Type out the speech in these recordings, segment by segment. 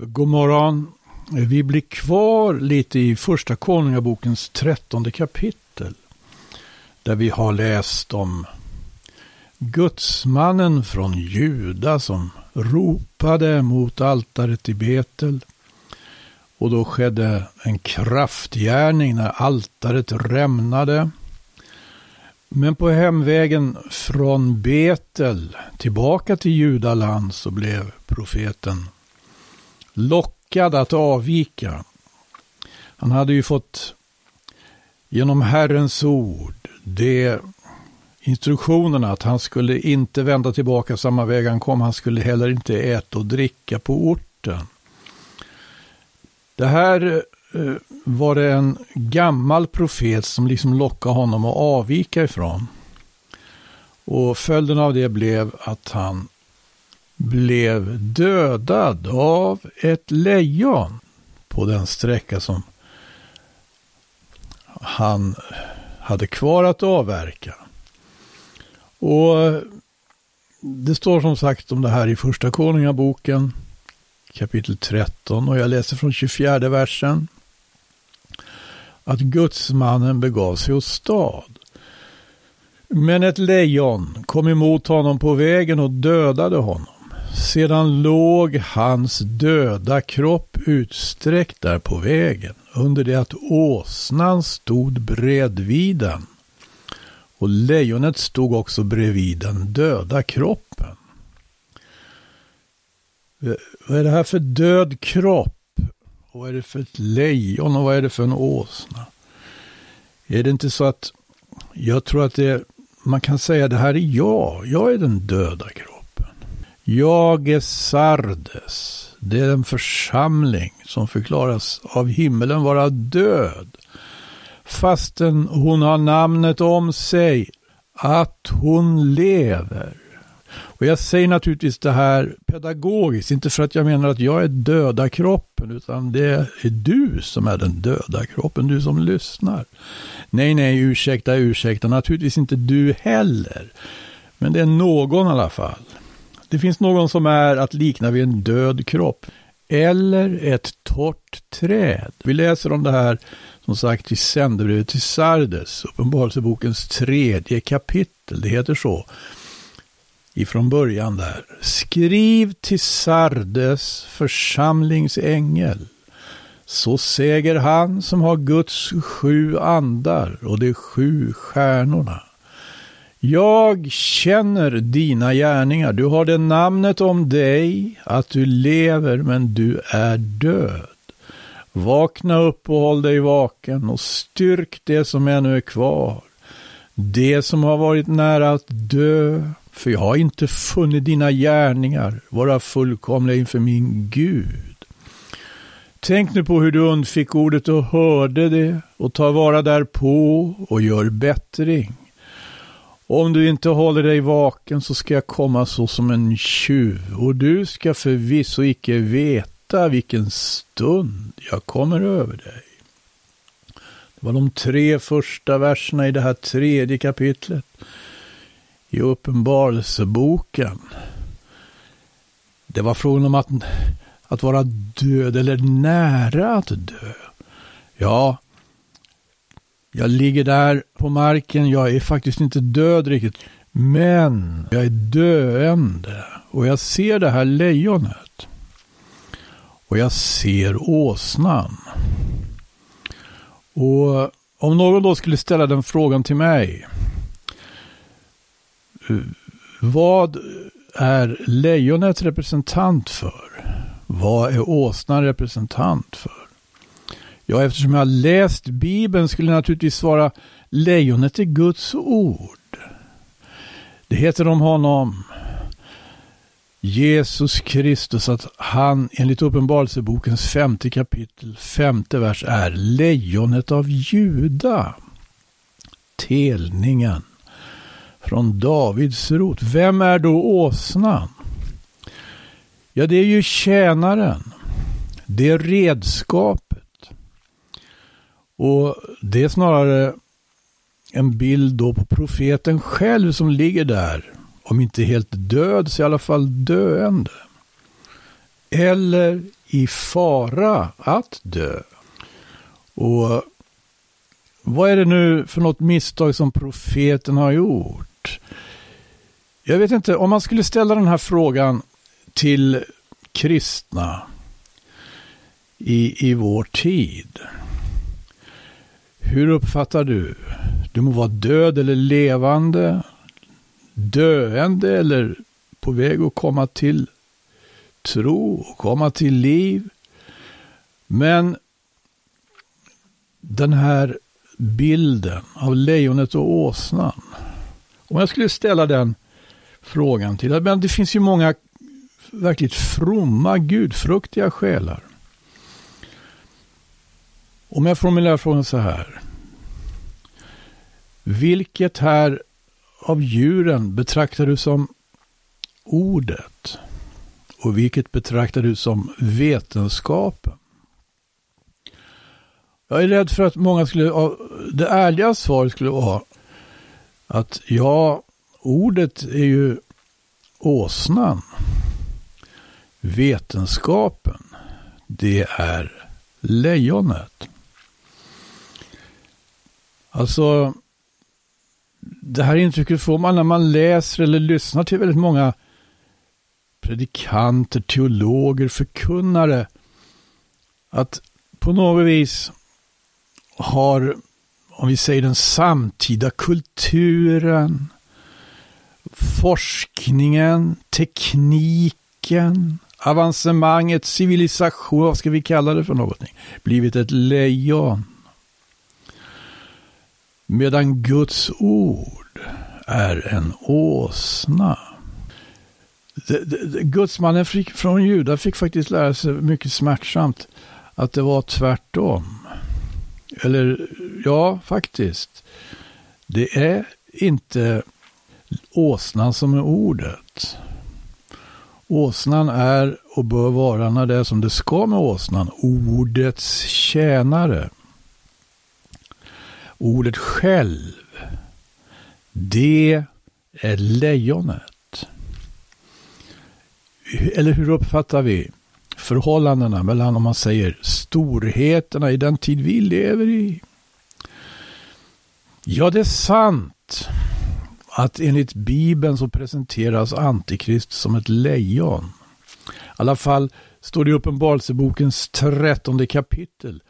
God morgon. Vi blir kvar lite i första Konungabokens trettonde kapitel. Där vi har läst om gudsmannen från Juda som ropade mot altaret i Betel. Och då skedde en kraftgärning när altaret rämnade. Men på hemvägen från Betel tillbaka till Judaland så blev profeten lockad att avvika. Han hade ju fått genom Herrens ord det instruktionerna att han skulle inte vända tillbaka samma väg han kom. Han skulle heller inte äta och dricka på orten. Det här eh, var det en gammal profet som liksom lockade honom att avvika ifrån. Och följden av det blev att han blev dödad av ett lejon på den sträcka som han hade kvar att avverka. Och det står som sagt om det här i första konungaboken kapitel 13 och jag läser från 24 versen. Att gudsmannen begav sig åt stad. Men ett lejon kom emot honom på vägen och dödade honom. Sedan låg hans döda kropp utsträckt där på vägen, under det att åsnan stod bredvid den. Och lejonet stod också bredvid den döda kroppen. Eh, vad är det här för död kropp? Och vad är det för ett lejon och vad är det för en åsna? Är det inte så att jag tror att det, man kan säga att det här är jag, jag är den döda kroppen. Jag är Sardes. Det är en församling som förklaras av himmelen vara död. Fastän hon har namnet om sig att hon lever. Och jag säger naturligtvis det här pedagogiskt, inte för att jag menar att jag är döda kroppen, utan det är du som är den döda kroppen, du som lyssnar. Nej, nej, ursäkta, ursäkta, naturligtvis inte du heller. Men det är någon i alla fall. Det finns någon som är att likna vid en död kropp. Eller ett torrt träd. Vi läser om det här, som sagt, i sändebrevet till Sardes, Uppenbarelsebokens tredje kapitel. Det heter så. Ifrån början där. Skriv till Sardes församlingsängel. Så säger han som har Guds sju andar och de sju stjärnorna. Jag känner dina gärningar. Du har det namnet om dig att du lever men du är död. Vakna upp och håll dig vaken och styrk det som ännu är kvar. Det som har varit nära att dö, för jag har inte funnit dina gärningar vara fullkomliga inför min Gud. Tänk nu på hur du undfick ordet och hörde det och ta vara därpå och gör bättring. Om du inte håller dig vaken så ska jag komma så som en tjuv och du ska förvisso icke veta vilken stund jag kommer över dig. Det var de tre första verserna i det här tredje kapitlet i Uppenbarelseboken. Det var frågan om att, att vara död eller nära att dö. Ja, jag ligger där på marken, jag är faktiskt inte död riktigt. Men jag är döende och jag ser det här lejonet. Och jag ser åsnan. Och om någon då skulle ställa den frågan till mig. Vad är lejonet representant för? Vad är åsnan representant för? Ja, eftersom jag har läst Bibeln skulle jag naturligtvis svara lejonet är Guds ord. Det heter om honom Jesus Kristus att han enligt Uppenbarelsebokens femte kapitel, femte vers är lejonet av Juda. Telningen från Davids rot. Vem är då åsnan? Ja, det är ju tjänaren. Det är redskap och det är snarare en bild då på profeten själv som ligger där. Om inte helt död så i alla fall döende. Eller i fara att dö. Och vad är det nu för något misstag som profeten har gjort? Jag vet inte, om man skulle ställa den här frågan till kristna i, i vår tid. Hur uppfattar du? Du må vara död eller levande, döende eller på väg att komma till tro och komma till liv. Men den här bilden av lejonet och åsnan. Om jag skulle ställa den frågan till, men det finns ju många verkligt fromma, gudfruktiga själar. Om jag formulerar frågan så här. Vilket här av djuren betraktar du som ordet? Och vilket betraktar du som vetenskapen? Jag är rädd för att många skulle, det ärliga svaret skulle vara att ja, ordet är ju åsnan. Vetenskapen, det är lejonet. Alltså, det här intrycket får man när man läser eller lyssnar till väldigt många predikanter, teologer, förkunnare. Att på något vis har, om vi säger den samtida kulturen, forskningen, tekniken, avancemanget, civilisation, vad ska vi kalla det för någonting, blivit ett lejon. Medan Guds ord är en åsna. Gudsmannen från Juda fick faktiskt lära sig mycket smärtsamt att det var tvärtom. Eller ja, faktiskt. Det är inte åsnan som är ordet. Åsnan är och bör vara när det är som det ska med åsnan, ordets tjänare. Ordet själv, det är lejonet. Eller hur uppfattar vi förhållandena mellan, om man säger, storheterna i den tid vi lever i? Ja, det är sant att enligt Bibeln så presenteras Antikrist som ett lejon. I alla fall står det i Uppenbarelsebokens trettonde kapitel.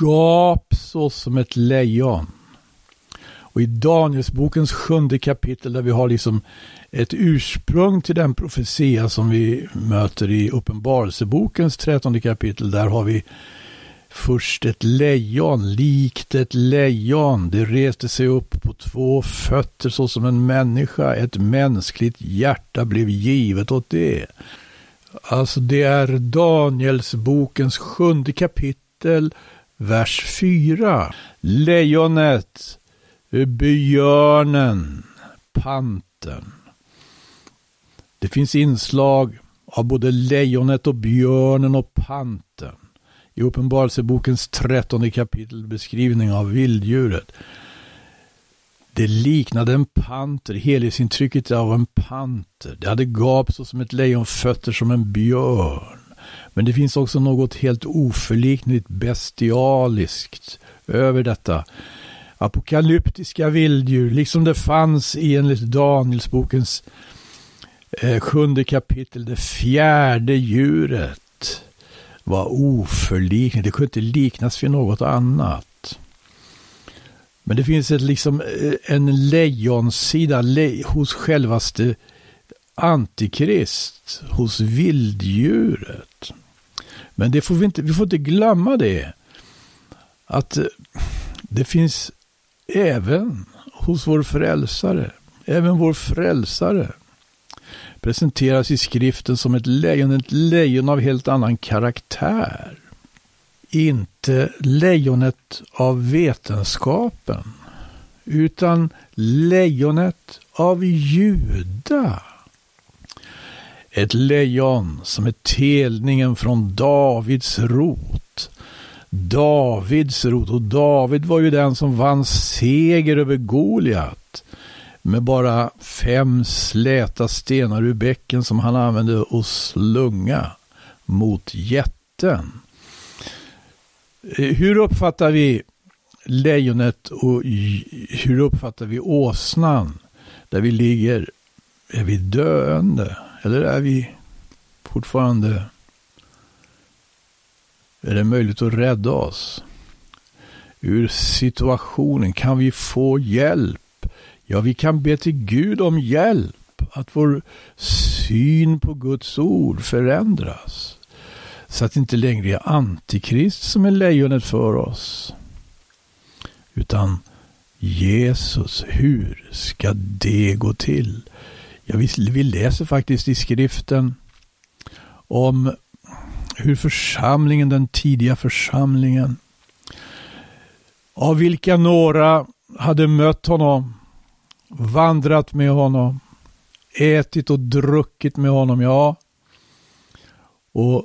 Gap så som ett lejon. Och i Danielsbokens sjunde kapitel där vi har liksom ett ursprung till den profetia som vi möter i Uppenbarelsebokens trettonde kapitel. Där har vi Först ett lejon, likt ett lejon. Det reste sig upp på två fötter såsom en människa. Ett mänskligt hjärta blev givet åt det. Alltså det är Danielsbokens sjunde kapitel, vers 4. Lejonet, björnen, panten. Det finns inslag av både lejonet och björnen och panten i Uppenbarelsebokens trettonde kapitel beskrivning av vilddjuret. Det liknade en panter, helhetsintrycket av en panter. Det hade gap såsom ett lejon, fötter som en björn. Men det finns också något helt oförliknligt bestialiskt över detta apokalyptiska vilddjur, liksom det fanns i enligt Danielsbokens eh, sjunde kapitel, det fjärde djuret var oförliknligt. Det kunde inte liknas vid något annat. Men det finns ett, liksom, eh, en lejonsida le, hos självaste Antikrist, hos vilddjuret. Men det får vi, inte, vi får inte glömma det. Att eh, det finns även hos vår frälsare, även vår frälsare presenteras i skriften som ett lejon, ett lejon av helt annan karaktär. Inte lejonet av vetenskapen, utan lejonet av Juda. Ett lejon som är telningen från Davids rot. Davids rot, och David var ju den som vann seger över Goliat med bara fem släta stenar ur bäcken som han använde och slunga mot jätten eh, hur uppfattar vi lejonet och hur uppfattar vi åsnan? Där vi ligger, är vi döende? Eller är vi fortfarande, är det möjligt att rädda oss? Ur situationen, kan vi få hjälp? Ja, vi kan be till Gud om hjälp. Att vår syn på Guds ord förändras. Så att det inte längre är antikrist som är lejonet för oss. Utan Jesus, hur ska det gå till? Ja, vi, vi läser faktiskt i skriften om hur församlingen, den tidiga församlingen, av vilka några hade mött honom, vandrat med honom, ätit och druckit med honom, ja. Och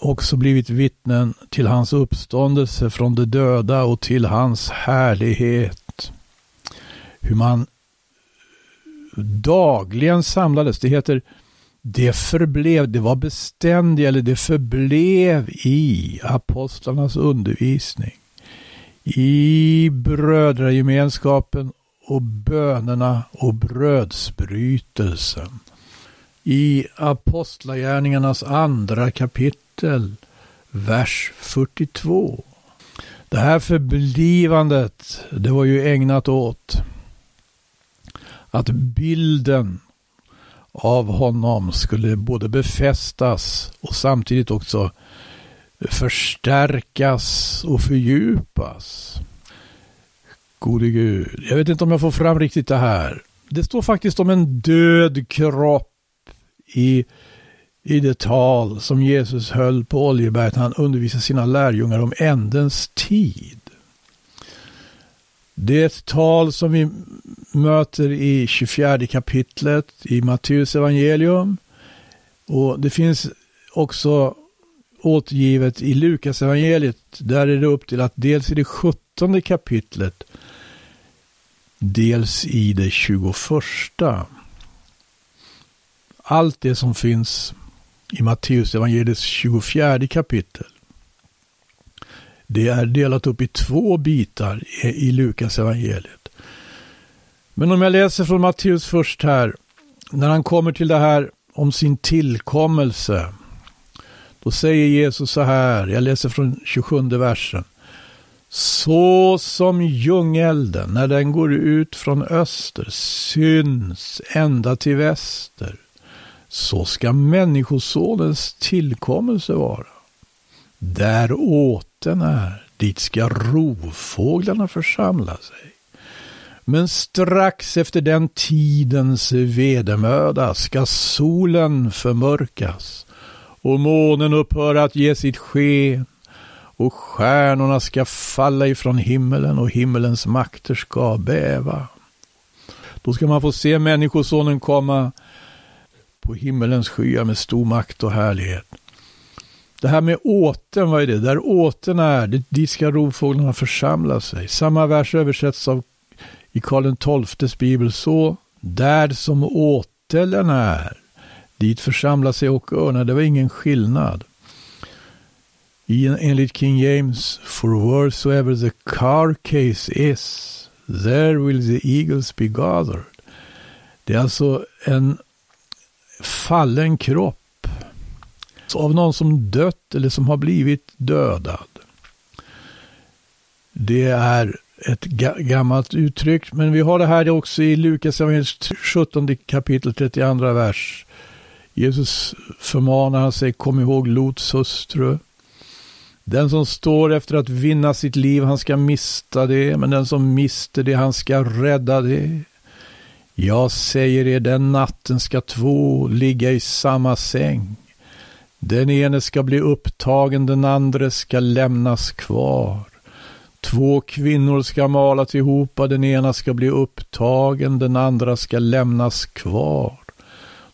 också blivit vittnen till hans uppståndelse från de döda och till hans härlighet. Hur man dagligen samlades. Det heter det förblev, det var beständigt eller det förblev i apostlarnas undervisning. I brödragemenskapen och bönerna och brödsbrytelsen. I Apostlagärningarnas andra kapitel, vers 42. Det här förblivandet, det var ju ägnat åt att bilden av honom skulle både befästas och samtidigt också förstärkas och fördjupas. Gode Gud, jag vet inte om jag får fram riktigt det här. Det står faktiskt om en död kropp i, i det tal som Jesus höll på Oljeberget när han undervisade sina lärjungar om ändens tid. Det är ett tal som vi möter i 24 kapitlet i Matteus evangelium. Och det finns också återgivet i Lukas evangeliet. Där är det upp till att dels i det 17 kapitlet, dels i det 21. Allt det som finns i Matteus evangeliets 24 kapitel det är delat upp i två bitar i Lukas evangeliet. Men om jag läser från Matteus först här, när han kommer till det här om sin tillkommelse, då säger Jesus så här, jag läser från 27 versen. Så som ljungelden, när den går ut från öster, syns ända till väster, så ska Människosonens tillkommelse vara. Där åten är, dit ska rovfåglarna församla sig. Men strax efter den tidens vedermöda ska solen förmörkas och månen upphöra att ge sitt sken och stjärnorna ska falla ifrån himmelen och himmelens makter ska bäva. Då ska man få se Människosonen komma på himmelens skyar med stor makt och härlighet. Det här med åten, vad är det? Där åten är, dit ska rovfåglarna församla sig. Samma vers översätts av i Karl XIIs bibel så. Där som åtelen är, dit församlar sig och örnar. Det var ingen skillnad. I, enligt King James, for wheresoever the carcase is, there will the eagles be gathered. Det är alltså en fallen kropp av någon som dött eller som har blivit dödad. Det är ett gammalt uttryck, men vi har det här också i Lukas 17 kapitel 32 vers. Jesus förmanar sig, kom ihåg Lots hustru. Den som står efter att vinna sitt liv, han ska mista det, men den som mister det, han ska rädda det. Jag säger er, den natten ska två ligga i samma säng. Den ene ska bli upptagen, den andra ska lämnas kvar. Två kvinnor ska malas ihop, den ena ska bli upptagen, den andra ska lämnas kvar.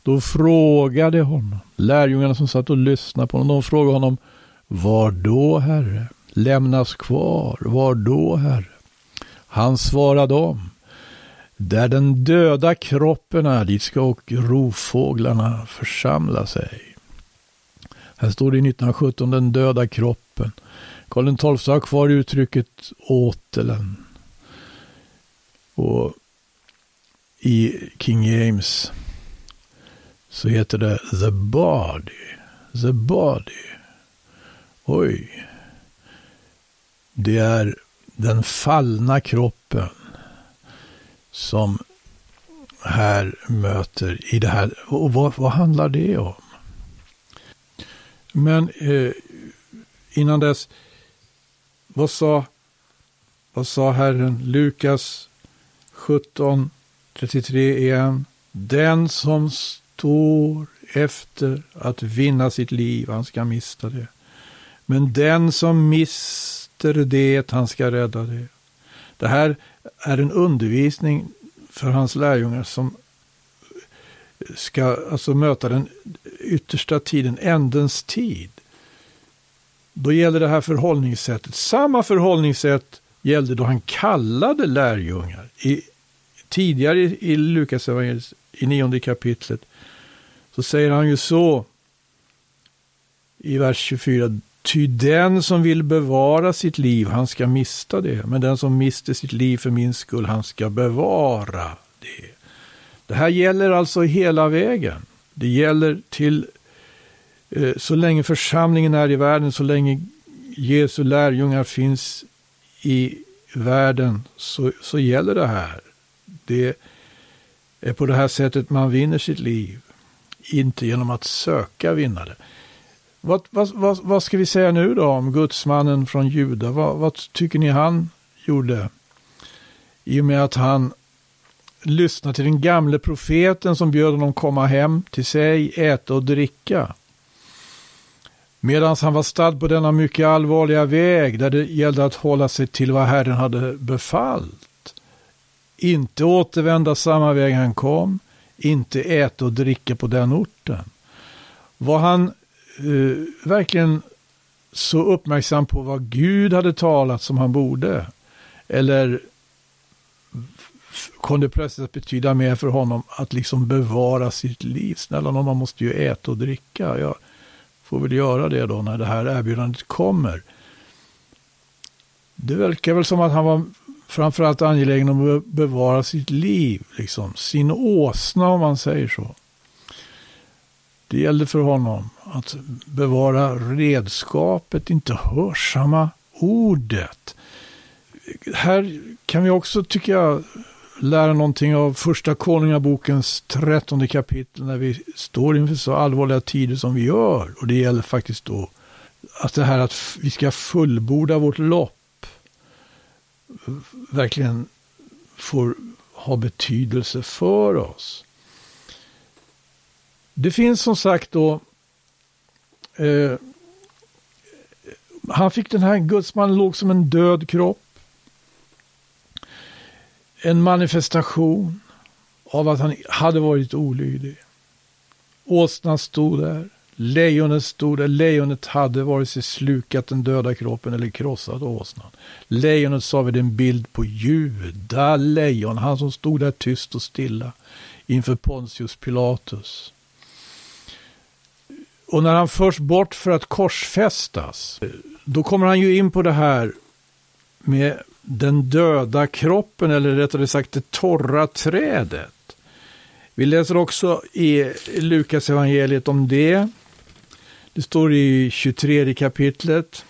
Då frågade honom, lärjungarna som satt och lyssnade på honom, de frågade honom, var då, Herre? Lämnas kvar, var då, Herre? Han svarade dem, där den döda kroppen är, dit ska och rovfåglarna församla sig. Här står det i 1917 den döda kroppen. Karl XII har kvar uttrycket åtelen. Och i King James så heter det the body. The body. Oj. Det är den fallna kroppen som här möter i det här. Och vad, vad handlar det om? Men eh, innan dess, vad sa, vad sa Herren? Lukas 17, 33 igen. Den som står efter att vinna sitt liv, han ska mista det. Men den som mister det, han ska rädda det. Det här är en undervisning för hans lärjungar som ska alltså möta den yttersta tiden, ändens tid. Då gäller det här förhållningssättet. Samma förhållningssätt gällde då han kallade lärjungar. I, tidigare i Lukas i nionde kapitlet så säger han ju så i vers 24. Ty den som vill bevara sitt liv, han ska mista det. Men den som mister sitt liv för min skull, han ska bevara det. Det här gäller alltså hela vägen. Det gäller till eh, så länge församlingen är i världen, så länge Jesu lärjungar finns i världen, så, så gäller det här. Det är på det här sättet man vinner sitt liv, inte genom att söka vinna det. Vad, vad, vad, vad ska vi säga nu då om gudsmannen från Juda? Vad, vad tycker ni han gjorde? I och med att han lyssna till den gamle profeten som bjöd honom komma hem till sig, äta och dricka. Medan han var stadd på denna mycket allvarliga väg där det gällde att hålla sig till vad Herren hade befallt. Inte återvända samma väg han kom, inte äta och dricka på den orten. Var han uh, verkligen så uppmärksam på vad Gud hade talat som han borde? Eller kom det plötsligt att betyda mer för honom att liksom bevara sitt liv? Snälla någon, man måste ju äta och dricka. Jag får väl göra det då när det här erbjudandet kommer. Det verkar väl som att han var framförallt angelägen om att bevara sitt liv, liksom sin åsna om man säger så. Det gällde för honom att bevara redskapet, inte hörsamma ordet. Här kan vi också, tycker jag, lära någonting av första konungabokens trettonde kapitel när vi står inför så allvarliga tider som vi gör. Och det gäller faktiskt då att det här att vi ska fullborda vårt lopp verkligen får ha betydelse för oss. Det finns som sagt då eh, han fick den här gudsmannen låg som en död kropp. En manifestation av att han hade varit olydig. Åsnan stod där. Lejonet stod där. Lejonet hade vare sig slukat den döda kroppen eller krossat åsnan. Lejonet sa vi en bild på Juda lejon, han som stod där tyst och stilla inför Pontius Pilatus. Och när han förs bort för att korsfästas, då kommer han ju in på det här med den döda kroppen, eller rättare sagt det torra trädet. Vi läser också i Lukas evangeliet om det. Det står i 23 kapitlet.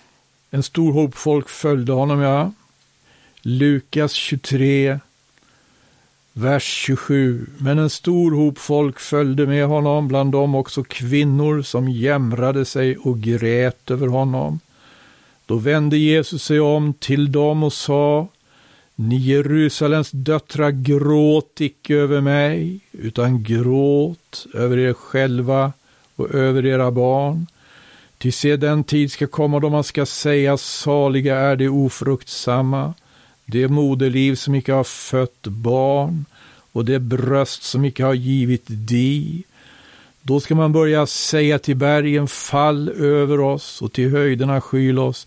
En stor hop folk följde honom, ja. Lukas 23, Vers 27. Men en stor hop folk följde med honom, bland dem också kvinnor som jämrade sig och grät över honom. Då vände Jesus sig om till dem och sa Ni Jerusalems döttrar, gråt icke över mig, utan gråt över er själva och över era barn. Till se den tid ska komma då man ska säga saliga är de ofruktsamma, det moderliv som icke har fött barn och det bröst som icke har givit di. Då ska man börja säga till bergen, fall över oss och till höjderna skyl oss.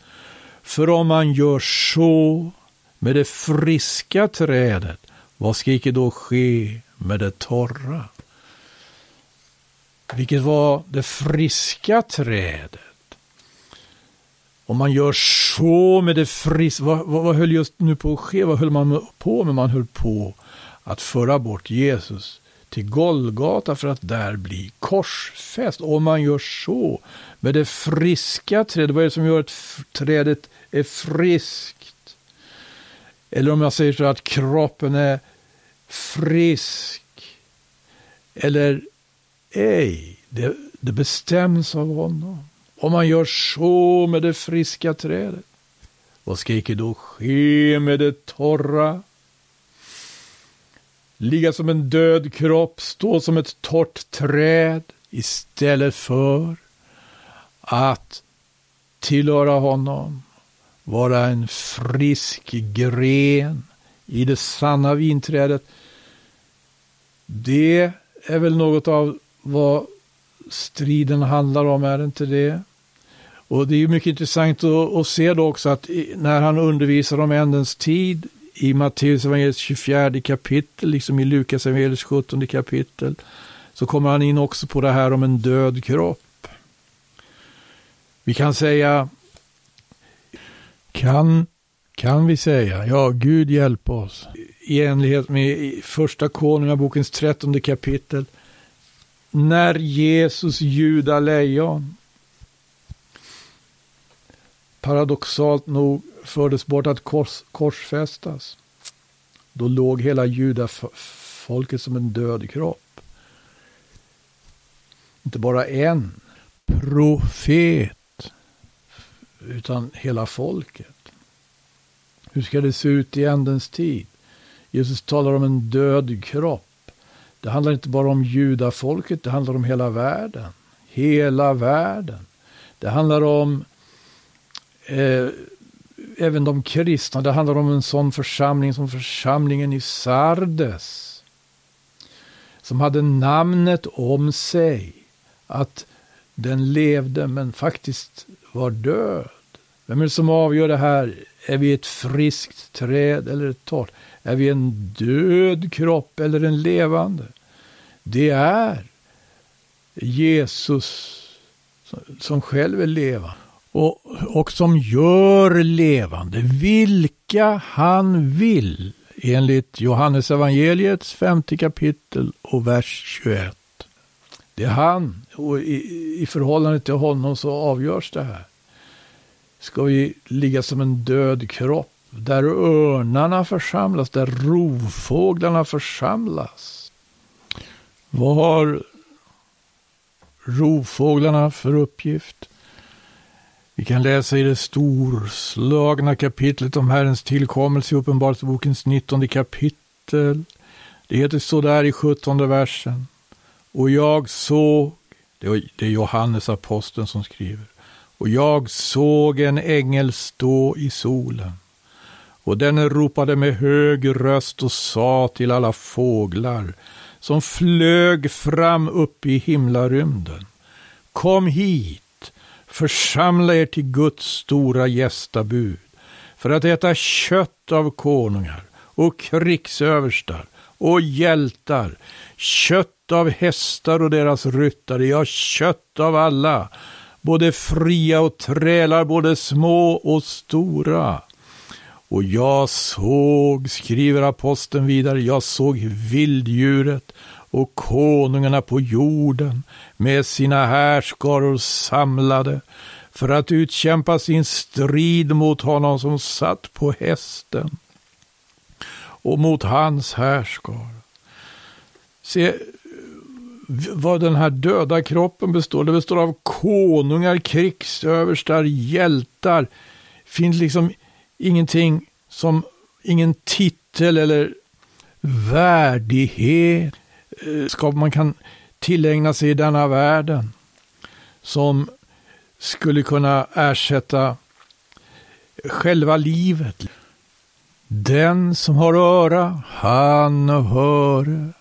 För om man gör så med det friska trädet, vad ska icke då ske med det torra? vilket var det friska trädet. Om man gör så med det friska, vad, vad, vad höll just nu på att ske? Vad höll man på med? Man höll på att föra bort Jesus till Golgata för att där bli korsfäst. Om man gör så med det friska trädet, vad är det som gör att trädet är friskt? Eller om jag säger så att kroppen är frisk. Eller ej, det, det bestäms av honom. Om man gör så med det friska trädet, vad ska icke då ske med det torra? Ligga som en död kropp, stå som ett torrt träd istället för att tillhöra honom, vara en frisk gren i det sanna vinträdet. Det är väl något av vad striden handlar om, är det inte det? Och det är ju mycket intressant att, att se då också att när han undervisar om ändens tid i Matteus evangeliets 24 kapitel, liksom i Lukas evangeliets 17 kapitel, så kommer han in också på det här om en död kropp. Vi kan säga, kan, kan vi säga, ja, Gud hjälp oss, i enlighet med första konungabokens 13 kapitel, när Jesus juda lejon paradoxalt nog fördes bort att kors, korsfästas. Då låg hela judafolket som en död kropp. Inte bara en profet, utan hela folket. Hur ska det se ut i ändens tid? Jesus talar om en död kropp. Det handlar inte bara om judafolket, det handlar om hela världen. Hela världen. Det handlar om eh, även de kristna. Det handlar om en sån församling som församlingen i Sardes. Som hade namnet om sig. Att den levde men faktiskt var död. Vem är det som avgör det här? Är vi ett friskt träd eller ett torrt? Är vi en död kropp eller en levande? Det är Jesus som själv är levande och, och som gör levande vilka han vill enligt Johannes evangeliets femte kapitel och vers 21. Det är han och i, i förhållande till honom så avgörs det här. Ska vi ligga som en död kropp där örnarna församlas, där rovfåglarna församlas? Vad har rovfåglarna för uppgift? Vi kan läsa i det storslagna kapitlet om Herrens tillkommelse i Uppenbarelsebokens 19 kapitel. Det heter så där i 17 versen. Och jag såg, det är Johannes aposteln som skriver, och jag såg en ängel stå i solen. Och den ropade med hög röst och sa till alla fåglar som flög fram upp i himlarymden. Kom hit Församla er till Guds stora gästabud för att äta kött av konungar och krigsöverstar och hjältar, kött av hästar och deras ryttare, ja, kött av alla, både fria och trälar, både små och stora. Och jag såg, skriver aposteln vidare, jag såg vilddjuret och konungarna på jorden med sina härskaror samlade för att utkämpa sin strid mot honom som satt på hästen och mot hans härskar. Se vad den här döda kroppen består. Det består av konungar, krigsöverstar, hjältar. Det finns liksom ingenting som, ingen titel eller värdighet Eh, kunskap man kan tillägna sig i denna världen som skulle kunna ersätta själva livet. Den som har öra, han hör.